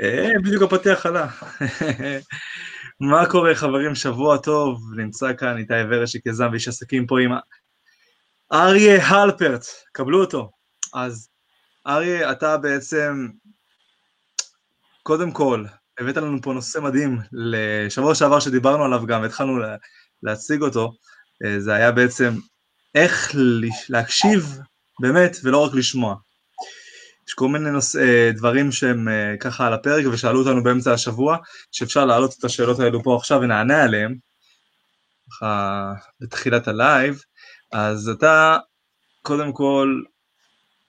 אה, בדיוק הפתיח עלה. מה קורה חברים, שבוע טוב, נמצא כאן איתי ורשיק יזם ואיש עסקים פה עם אריה הלפרט, קבלו אותו. אז אריה, אתה בעצם, קודם כל, הבאת לנו פה נושא מדהים לשבוע שעבר שדיברנו עליו גם, התחלנו להציג אותו, אה, זה היה בעצם איך להקשיב באמת ולא רק לשמוע. יש כל מיני נוס... אה, דברים שהם אה, ככה על הפרק ושאלו אותנו באמצע השבוע, שאפשר להעלות את השאלות האלו פה עכשיו ונענה עליהן, ככה בתחילת הלייב, אז אתה קודם כל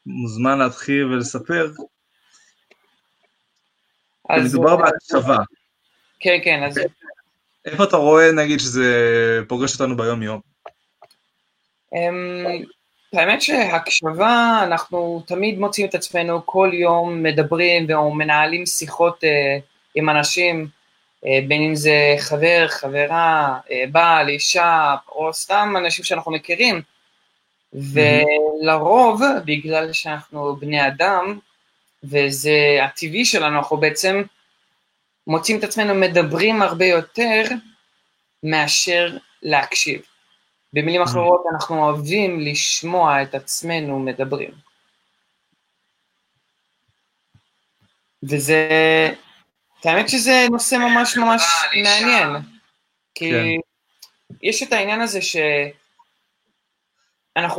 מוזמן להתחיל ולספר. אז מדובר בהקשבה. כן, כן, אז... איפה אתה רואה נגיד שזה פוגש אותנו ביום יום? אמ, האמת שהקשבה, אנחנו תמיד מוצאים את עצמנו כל יום מדברים ומנהלים שיחות אה, עם אנשים, אה, בין אם זה חבר, חברה, אה, בעל, אישה, או סתם אנשים שאנחנו מכירים. ולרוב, בגלל שאנחנו בני אדם, וזה הטבעי שלנו, אנחנו בעצם מוצאים את עצמנו מדברים הרבה יותר מאשר להקשיב. במילים אחרות, אנחנו אוהבים לשמוע את עצמנו מדברים. וזה, האמת שזה נושא ממש ממש מעניין, כי כן. יש את העניין הזה שאנחנו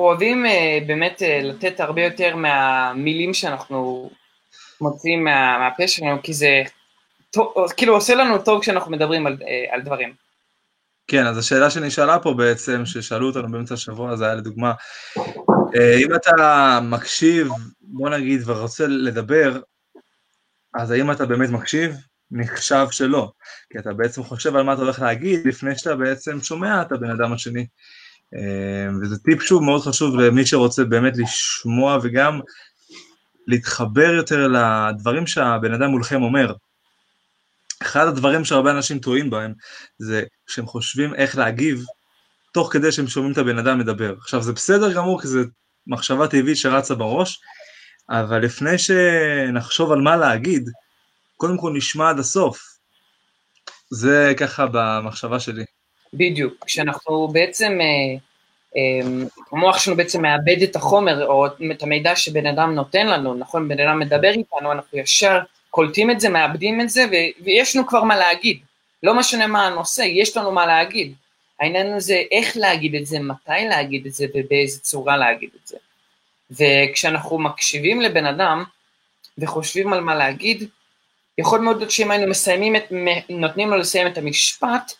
אוהבים uh, באמת uh, לתת הרבה יותר מהמילים שאנחנו מוציאים מה, מהפה שלנו, כי זה טוב, כאילו עושה לנו טוב כשאנחנו מדברים על, uh, על דברים. כן, אז השאלה שנשאלה פה בעצם, ששאלו אותנו באמצע השבוע, זה היה לדוגמה, אה, אם אתה מקשיב, בוא נגיד, ורוצה לדבר, אז האם אתה באמת מקשיב? נחשב שלא, כי אתה בעצם חושב על מה אתה הולך להגיד לפני שאתה בעצם שומע את הבן אדם השני. אה, וזה טיפ שוב מאוד חשוב למי שרוצה באמת לשמוע וגם להתחבר יותר לדברים שהבן אדם מולכם אומר. אחד הדברים שהרבה אנשים טועים בהם, זה שהם חושבים איך להגיב, תוך כדי שהם שומעים את הבן אדם מדבר. עכשיו זה בסדר גמור, כי זו מחשבה טבעית שרצה בראש, אבל לפני שנחשוב על מה להגיד, קודם כל נשמע עד הסוף. זה ככה במחשבה שלי. בדיוק, כשאנחנו בעצם, אה, אה, המוח שלנו בעצם מאבד את החומר או את המידע שבן אדם נותן לנו, נכון, בן אדם מדבר איתנו, אנחנו ישר קולטים את זה, מאבדים את זה, ו- ויש לנו כבר מה להגיד. לא משנה מה הנושא, יש לנו מה להגיד. העניין הזה איך להגיד את זה, מתי להגיד את זה ובאיזה צורה להגיד את זה. וכשאנחנו מקשיבים לבן אדם וחושבים על מה להגיד, יכול מאוד להיות שאם היינו מסיימים את, נותנים לו לסיים את המשפט,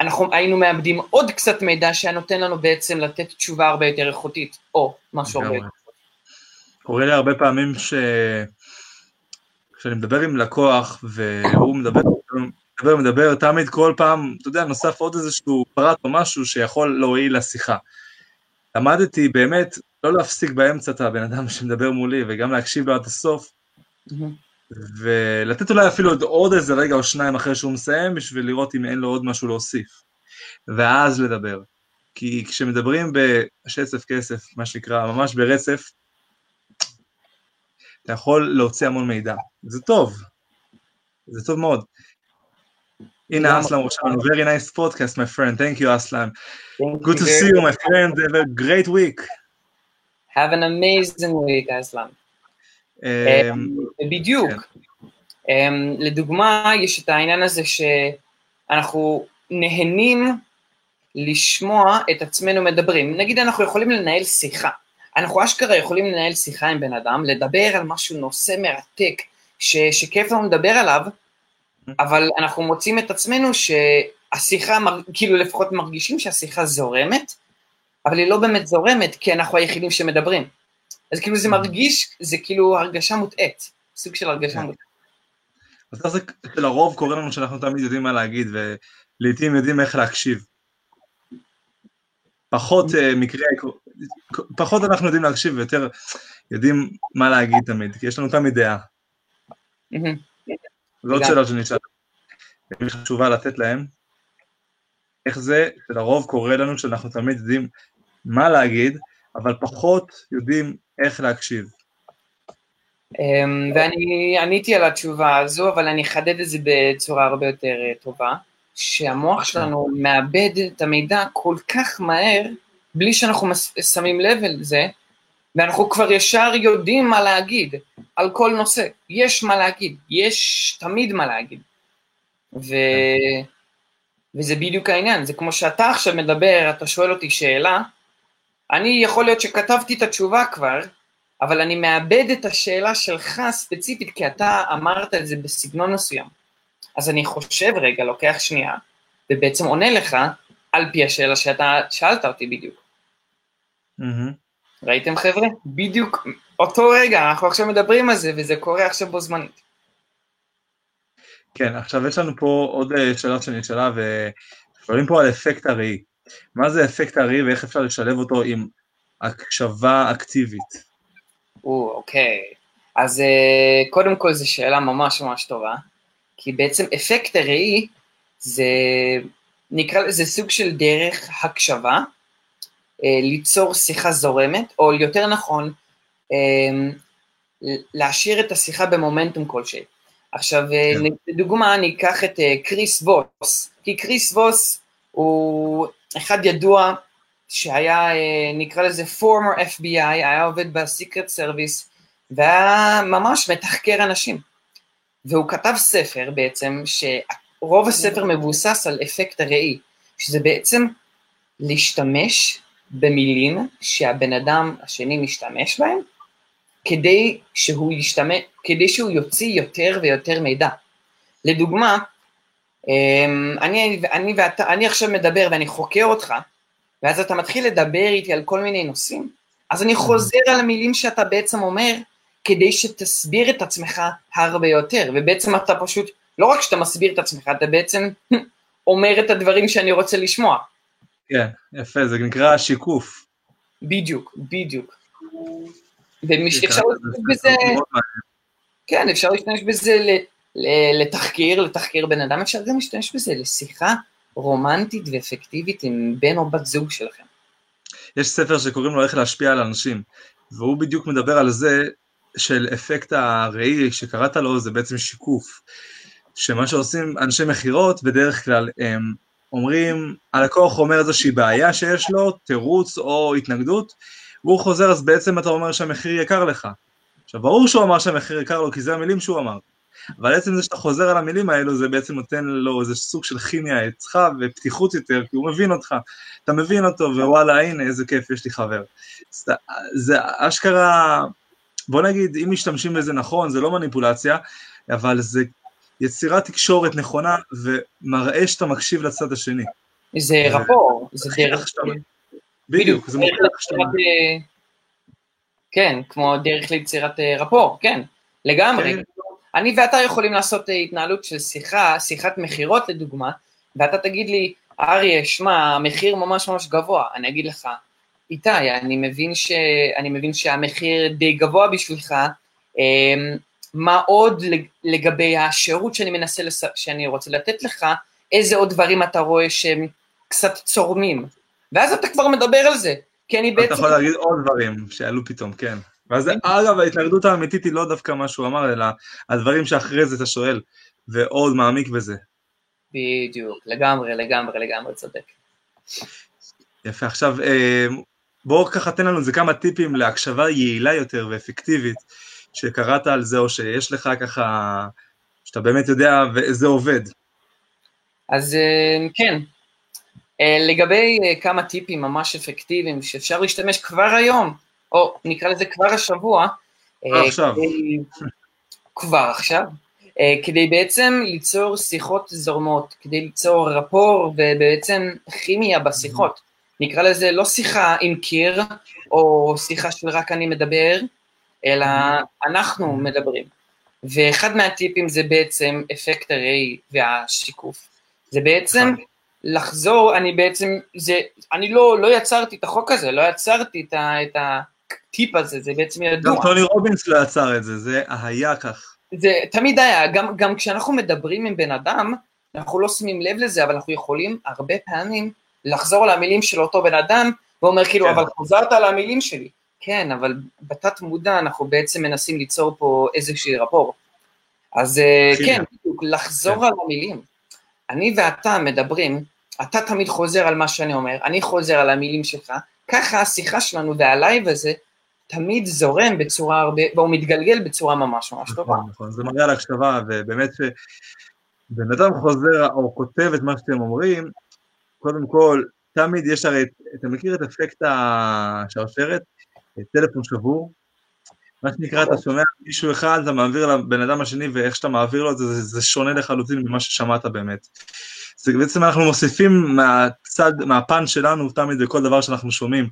אנחנו היינו מאבדים עוד קצת מידע שהיה נותן לנו בעצם לתת תשובה הרבה יותר איכותית, או משהו הרבה יותר. קורה לי הרבה פעמים ש... כשאני מדבר עם לקוח והוא מדבר, מדבר, מדבר, תמיד כל פעם, אתה יודע, נוסף עוד איזשהו פרט או משהו שיכול להועיל לשיחה. למדתי באמת לא להפסיק באמצע את הבן אדם שמדבר מולי וגם להקשיב לו עד הסוף, ולתת אולי אפילו עוד איזה רגע או שניים אחרי שהוא מסיים בשביל לראות אם אין לו עוד משהו להוסיף, ואז לדבר. כי כשמדברים בשצף כסף, מה שנקרא, ממש ברצף, אתה יכול להוציא המון מידע. זה טוב, זה טוב מאוד. הנה אסלם רושם very nice podcast my friend, thank you אסלם. Good to see you my friend, have a great week. Have an amazing week אסלם. אמ, בדיוק. כן. אמ, לדוגמה, יש את העניין הזה שאנחנו נהנים לשמוע את עצמנו מדברים. נגיד אנחנו יכולים לנהל שיחה. אנחנו אשכרה יכולים לנהל שיחה עם בן אדם, לדבר על משהו, נושא מרתק, ש, שכיף לנו לדבר עליו, אבל אנחנו מוצאים את עצמנו שהשיחה, כאילו לפחות מרגישים שהשיחה זורמת, אבל היא לא באמת זורמת, כי אנחנו היחידים שמדברים. אז כאילו זה מרגיש, זה כאילו הרגשה מוטעית, סוג של הרגשה כן. מוטעית. אז זה לרוב קורה לנו שאנחנו תמיד יודעים מה להגיד, ולעיתים יודעים איך להקשיב. פחות uh, מקרי, פחות אנחנו יודעים להקשיב ויותר יודעים מה להגיד תמיד, כי יש לנו תמיד דעה. זאת שאלה שנשאלת, היא חשובה לתת להם, איך זה שלרוב קורה לנו שאנחנו תמיד יודעים מה להגיד, אבל פחות יודעים איך להקשיב. אמ, ואני עניתי על התשובה הזו, אבל אני אחדד את זה בצורה הרבה יותר אה, טובה, שהמוח שלנו מאבד את המידע כל כך מהר, בלי שאנחנו שמים לב לזה, ואנחנו כבר ישר יודעים מה להגיד על כל נושא. יש מה להגיד, יש תמיד מה להגיד. ו... וזה בדיוק העניין, זה כמו שאתה עכשיו מדבר, אתה שואל אותי שאלה, אני יכול להיות שכתבתי את התשובה כבר, אבל אני מאבד את השאלה שלך ספציפית, כי אתה אמרת את זה בסגנון מסוים. אז אני חושב רגע, לוקח שנייה, ובעצם עונה לך על פי השאלה שאתה שאלת אותי בדיוק. ראיתם חבר'ה? בדיוק אותו רגע, אנחנו עכשיו מדברים על זה, וזה קורה עכשיו בו זמנית. כן, עכשיו יש לנו פה עוד אה, שאלה שנשאלה, ושואלים פה על אפקט הראי. מה זה אפקט הראי ואיך אפשר לשלב אותו עם הקשבה אקטיבית? או, אוקיי. אז uh, קודם כל זו שאלה ממש ממש טובה, כי בעצם אפקט הראי זה, נקרא לזה סוג של דרך הקשבה, ליצור שיחה זורמת, או יותר נכון, uh, להשאיר את השיחה במומנטום כלשהי. עכשיו, כן. לדוגמה, אני אקח את קריס ווס, כי קריס ווס הוא אחד ידוע שהיה, אה, נקרא לזה former FBI, היה עובד בסיקרט סרוויס, והיה ממש מתחקר אנשים. והוא כתב ספר בעצם, שרוב הספר מבוסס על אפקט הראי, שזה בעצם להשתמש במילים שהבן אדם השני משתמש בהם, כדי שהוא, ישתמש, כדי שהוא יוציא יותר ויותר מידע. לדוגמה, אמ, אני, אני, ואתה, אני עכשיו מדבר ואני חוקר אותך, ואז אתה מתחיל לדבר איתי על כל מיני נושאים, אז אני חוזר על המילים שאתה בעצם אומר, כדי שתסביר את עצמך הרבה יותר, ובעצם אתה פשוט, לא רק שאתה מסביר את עצמך, אתה בעצם אומר את הדברים שאני רוצה לשמוע. כן, יפה, זה נקרא שיקוף. בדיוק, בדיוק. ואפשר להשתמש בזה, כן, אפשר להשתמש בזה לתחקיר, לתחקיר בן אדם, אפשר גם להשתמש בזה לשיחה רומנטית ואפקטיבית עם בן או בת זוג שלכם. יש ספר שקוראים לו איך להשפיע על אנשים, והוא בדיוק מדבר על זה של אפקט הראי שקראת לו, זה בעצם שיקוף. שמה שעושים אנשי מכירות, בדרך כלל הם אומרים, הלקוח אומר איזושהי בעיה שיש לו, תירוץ או התנגדות, והוא חוזר, אז בעצם אתה אומר שהמחיר יקר לך. עכשיו, ברור שהוא אמר שהמחיר יקר לו, כי זה המילים שהוא אמר. אבל עצם זה שאתה חוזר על המילים האלו, זה בעצם נותן לו איזה סוג של כימיה אצלך ופתיחות יותר, כי הוא מבין אותך, אתה מבין אותו, ווואלה, הנה, איזה כיף, יש לי חבר. זה, אשכרה, בוא נגיד, אם משתמשים בזה נכון, זה לא מניפולציה, אבל זה יצירת תקשורת נכונה, ומראה שאתה מקשיב לצד השני. זה רפור, זה דרך... בדיוק, זה מוכיח שאתה... אה, כן, כמו דרך ליצירת אה, רפור, כן, לגמרי. כן. אני ואתה יכולים לעשות אה, התנהלות של שיחה, שיחת מכירות לדוגמה, ואתה תגיד לי, אריה, שמע, המחיר ממש ממש גבוה. אני אגיד לך, איתי, אני מבין, ש... אני מבין שהמחיר די גבוה בשבילך, מה עוד לגבי השירות שאני מנסה, לס... שאני רוצה לתת לך, איזה עוד דברים אתה רואה שהם קצת צורמים. ואז אתה כבר מדבר על זה, כי אני בעצם... אתה יכול להגיד עוד דברים שעלו פתאום, כן. ואז אגב, ההתנגדות האמיתית היא לא דווקא מה שהוא אמר, אלא הדברים שאחרי זה אתה שואל, ועוד מעמיק בזה. בדיוק, לגמרי, לגמרי, לגמרי צודק. יפה, עכשיו אה, בואו ככה תן לנו איזה כמה טיפים להקשבה יעילה יותר ואפקטיבית, שקראת על זה או שיש לך ככה, שאתה באמת יודע וזה עובד. אז אה, כן, אה, לגבי כמה טיפים ממש אפקטיביים שאפשר להשתמש כבר היום, או נקרא לזה כבר השבוע. עכשיו. כדי, כבר עכשיו. אה, כדי בעצם ליצור שיחות זורמות, כדי ליצור רפור ובעצם כימיה בשיחות. נקרא לזה לא שיחה עם קיר, או שיחה של רק אני מדבר, אלא אנחנו מדברים. ואחד מהטיפים זה בעצם אפקט הראי והשיקוף. זה בעצם לחזור, אני בעצם, זה, אני לא, לא יצרתי את החוק הזה, לא יצרתי את, ה, את, הטיפ הזה, זה בעצם ידוע. גם טוני רובינס לא יצר את זה, זה היה כך. זה תמיד היה, גם, גם כשאנחנו מדברים עם בן אדם, אנחנו לא שמים לב לזה, אבל אנחנו יכולים הרבה פעמים לחזור על המילים של אותו בן אדם, ואומר כאילו, כן. אבל חוזרת על המילים שלי. כן, אבל בתת מודע אנחנו בעצם מנסים ליצור פה איזושהי רפור. אז אה, כן, בדיוק, לחזור כן. על המילים. אני ואתה מדברים, אתה תמיד חוזר על מה שאני אומר, אני חוזר על המילים שלך, ככה השיחה שלנו והלייב הזה תמיד זורם בצורה הרבה, והוא מתגלגל בצורה ממש ממש טובה. נכון, נכון, זה מראה על הקשבה, ובאמת שבן אדם חוזר או כותב את מה שאתם אומרים, קודם כל, תמיד יש הרי, אתה מכיר את אפקט השרשרת? טלפון שבור? מה שנקרא, אתה שומע מישהו אחד, אתה מעביר לבן אדם השני, ואיך שאתה מעביר לו את זה, זה שונה לחלוטין ממה ששמעת באמת. זה בעצם אנחנו מוסיפים מהצד, מהפן שלנו תמיד בכל דבר שאנחנו שומעים,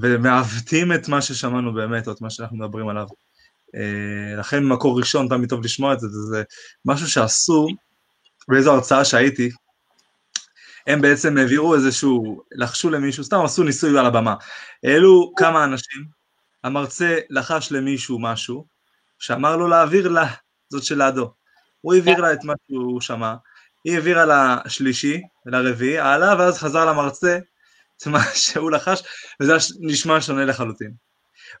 ומעוותים את מה ששמענו באמת, או את מה שאנחנו מדברים עליו. אה, לכן מקור ראשון תמיד טוב לשמוע את זה, זה משהו שעשו באיזו הרצאה שהייתי, הם בעצם העבירו איזשהו, לחשו למישהו, סתם עשו ניסוי על הבמה. העלו כמה אנשים, המרצה לחש למישהו משהו, שאמר לו להעביר לה, זאת שלידו. הוא העביר לה את מה שהוא שמע, היא העבירה לשלישי, לרביעי, הלאה, ואז חזר למרצה את מה שהוא לחש, וזה נשמע שונה לחלוטין.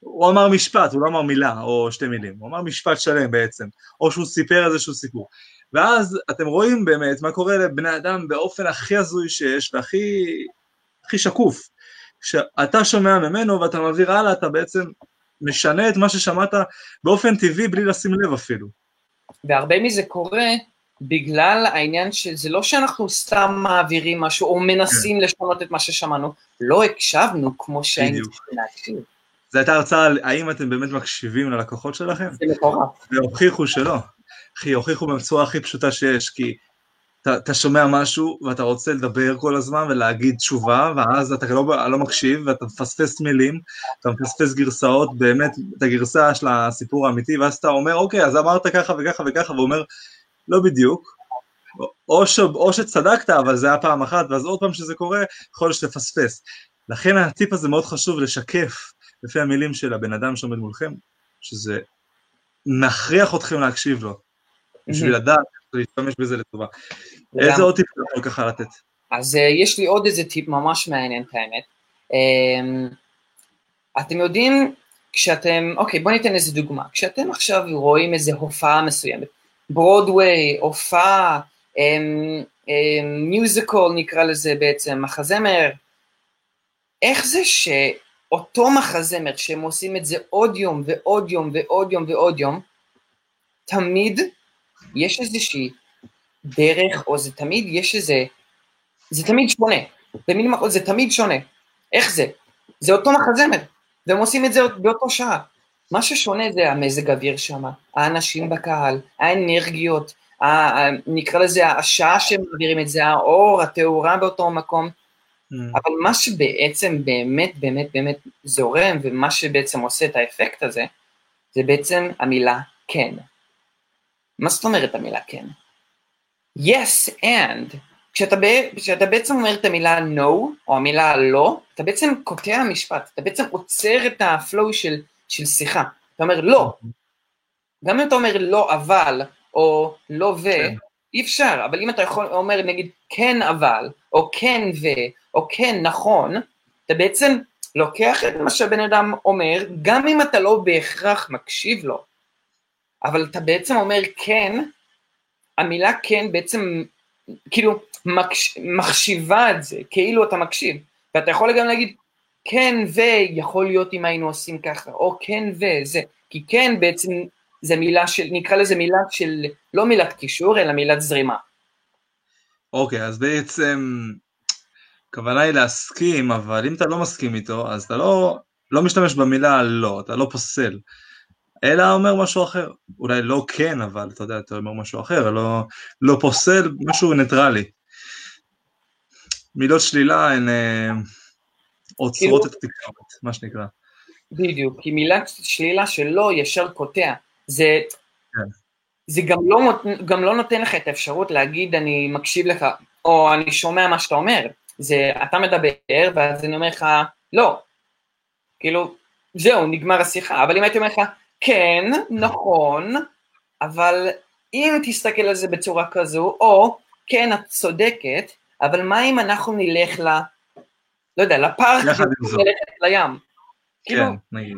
הוא אמר משפט, הוא לא אמר מילה או שתי מילים, הוא אמר משפט שלם בעצם, או שהוא סיפר איזשהו סיפור. ואז אתם רואים באמת מה קורה לבני אדם באופן הכי הזוי שיש והכי הכי שקוף. כשאתה שומע ממנו ואתה מעביר הלאה, אתה בעצם משנה את מה ששמעת באופן טבעי בלי לשים לב אפילו. והרבה מזה קורה בגלל העניין שזה לא שאנחנו סתם מעבירים משהו או מנסים כן. לשנות את מה ששמענו, לא הקשבנו כמו שהיינו צריכים להקשיב. זו הייתה הרצאה על האם אתם באמת מקשיבים ללקוחות שלכם? זה מטורף. והוכיחו שלא. אחי, הוכיחו בצורה הכי פשוטה שיש, כי אתה, אתה שומע משהו ואתה רוצה לדבר כל הזמן ולהגיד תשובה, ואז אתה לא, לא מקשיב ואתה מפספס מילים, אתה מפספס גרסאות, באמת, את הגרסה של הסיפור האמיתי, ואז אתה אומר, אוקיי, אז אמרת ככה וככה וככה, ואומר, לא בדיוק, או, ש, או שצדקת, אבל זה היה פעם אחת, ואז עוד פעם שזה קורה, יכול להיות שתפספס. לכן הטיפ הזה מאוד חשוב לשקף לפי המילים של הבן אדם שעומד מולכם, שזה מכריח אתכם להקשיב לו, בשביל לדעת להשתמש בזה לטובה. איזה עוד טיפ אתה יכול ככה לתת? אז uh, יש לי עוד איזה טיפ ממש מעניין את האמת. Um, אתם יודעים, כשאתם, אוקיי, בואו ניתן איזה דוגמה. כשאתם עכשיו רואים איזה הופעה מסוימת, ברודוויי, הופעה, מיוזיקל um, um, נקרא לזה בעצם, מחזמר, איך זה שאותו מחזמר, שהם עושים את זה עוד יום ועוד יום ועוד יום ועוד יום, תמיד יש איזושהי דרך, או זה תמיד, יש איזה, זה תמיד שונה, במילים אחרות זה תמיד שונה. איך זה? זה אותו מחזמר, והם עושים את זה באותו שעה. מה ששונה זה המזג אוויר שם, האנשים בקהל, האנרגיות, ה, נקרא לזה השעה שהם מעבירים את זה, האור, התאורה באותו מקום, mm. אבל מה שבעצם באמת באמת באמת זורם, ומה שבעצם עושה את האפקט הזה, זה בעצם המילה כן. מה זאת אומרת המילה כן? yes and, כשאתה, כשאתה בעצם אומר את המילה no, או המילה לא, אתה בעצם קוטע משפט, אתה בעצם עוצר את הפלואו של, של שיחה. אתה אומר לא. גם אם אתה אומר לא אבל, או לא ו, כן. אי אפשר, אבל אם אתה יכול, אומר נגיד כן אבל, או כן ו, או כן נכון, אתה בעצם לוקח את מה שהבן אדם אומר, גם אם אתה לא בהכרח מקשיב לו. אבל אתה בעצם אומר כן, המילה כן בעצם כאילו מקש, מחשיבה את זה, כאילו אתה מקשיב, ואתה יכול גם להגיד כן ויכול להיות אם היינו עושים ככה, או כן וזה, כי כן בעצם זה מילה של, נקרא לזה מילה של, לא מילת קישור, אלא מילת זרימה. אוקיי, okay, אז בעצם, הכוונה היא להסכים, אבל אם אתה לא מסכים איתו, אז אתה לא, לא משתמש במילה לא, אתה לא פוסל. אלא אומר משהו אחר, אולי לא כן, אבל אתה יודע, אתה אומר משהו אחר, לא, לא פוסל, משהו ניטרלי. מילות שלילה הן אה, עוצרות כאילו, את התקשורת, מה שנקרא. בדיוק, כי מילת שלילה שלא ישר קוטע, זה, כן. זה גם, לא, גם לא נותן לך את האפשרות להגיד אני מקשיב לך, או אני שומע מה שאתה אומר, זה אתה מדבר, ואז אני אומר לך, לא, כאילו, זהו, נגמר השיחה, אבל אם הייתי אומר לך, כן, נכון, אבל אם תסתכל על זה בצורה כזו, או כן, את צודקת, אבל מה אם אנחנו נלך ל... לא יודע, לפארק, נלך לים. כאילו, כן, נגיד.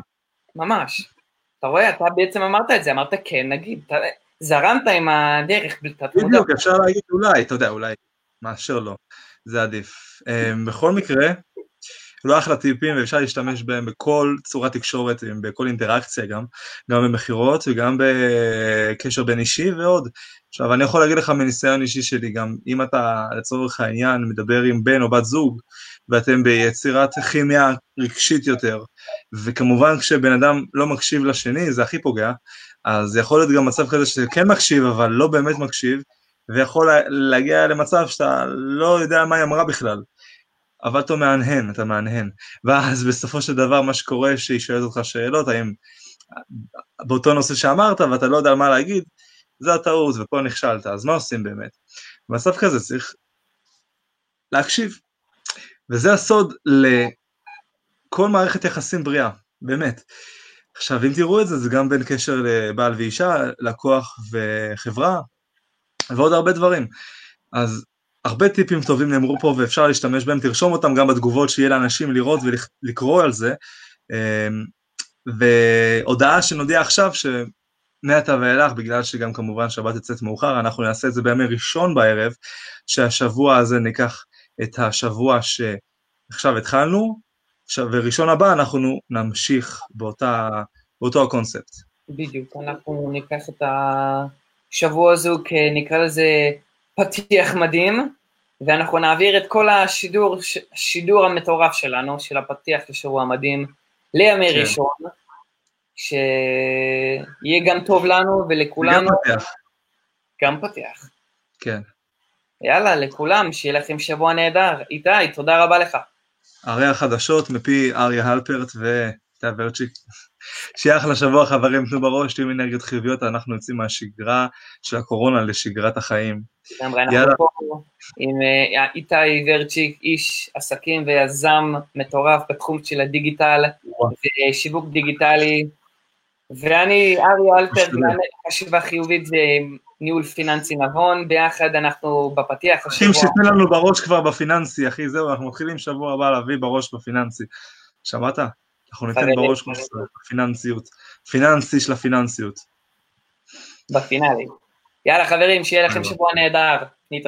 ממש. אתה רואה, אתה בעצם אמרת את זה, אמרת כן, נגיד, אתה, זרמת עם הדרך בלי תת מודע. בדיוק, אפשר להגיד אולי, אתה יודע, אולי, מאשר לא, זה עדיף. אמ, בכל מקרה, לא אחלה טיפים ואפשר להשתמש בהם בכל צורת תקשורת, בכל אינטראקציה גם, גם במכירות וגם בקשר בין אישי ועוד. עכשיו, אני יכול להגיד לך מניסיון אישי שלי, גם אם אתה לצורך העניין מדבר עם בן או בת זוג, ואתם ביצירת כימיה רגשית יותר, וכמובן כשבן אדם לא מקשיב לשני, זה הכי פוגע, אז יכול להיות גם מצב כזה שאתה כן מקשיב, אבל לא באמת מקשיב, ויכול להגיע למצב שאתה לא יודע מה היא אמרה בכלל. אבל אתה מהנהן, אתה מהנהן. ואז בסופו של דבר מה שקורה שהיא שואלת אותך שאלות, האם באותו נושא שאמרת ואתה לא יודע מה להגיד, זה הטעות ופה נכשלת, אז מה עושים באמת? במצב כזה צריך להקשיב. וזה הסוד לכל מערכת יחסים בריאה, באמת. עכשיו, אם תראו את זה, זה גם בין קשר לבעל ואישה, לקוח וחברה, ועוד הרבה דברים. אז הרבה טיפים טובים נאמרו פה ואפשר להשתמש בהם, תרשום אותם גם בתגובות שיהיה לאנשים לראות ולקרוא על זה. אמ, והודעה שנודיע עכשיו שמעתה ואילך, בגלל שגם כמובן שבת יוצאת מאוחר, אנחנו נעשה את זה בימי ראשון בערב, שהשבוע הזה ניקח את השבוע שעכשיו התחלנו, וראשון הבא אנחנו נמשיך באותה, באותו הקונספט. בדיוק, אנחנו ניקח את השבוע הזו כנקרא לזה פתיח מדהים, ואנחנו נעביר את כל השידור, השידור המטורף שלנו, של הפתיח לשבוע המדהים, לימי כן. ראשון, שיהיה גם טוב לנו ולכולנו. גם פתיח. גם פתיח. כן. יאללה, לכולם, שיהיה לכם שבוע נהדר. איתי, תודה רבה לך. הרי החדשות מפי אריה הלפרט ואיתי ורצ'יק. שיהיה אחלה שבוע חברים, תנו בראש, תהיו אנרגיות חיוביות, אנחנו יוצאים מהשגרה של הקורונה לשגרת החיים. יאללה. פה עם אה, איתי ורצ'יק, איש עסקים ויזם מטורף בתחום של הדיגיטל ושיווק דיגיטלי, ואני אריה אלפר, חשיבה חיובית זה ניהול פיננסי נבון, ביחד אנחנו בפתיח השבוע. אחים שתן לנו בראש כבר בפיננסי, אחי, זהו, אנחנו מתחילים שבוע הבא להביא בראש בפיננסי. שמעת? אנחנו ניתן בראש בפיננסיות, פיננסי של הפיננסיות. בפינאלי. יאללה חברים, שיהיה לכם שבוע נהדר. נתראה.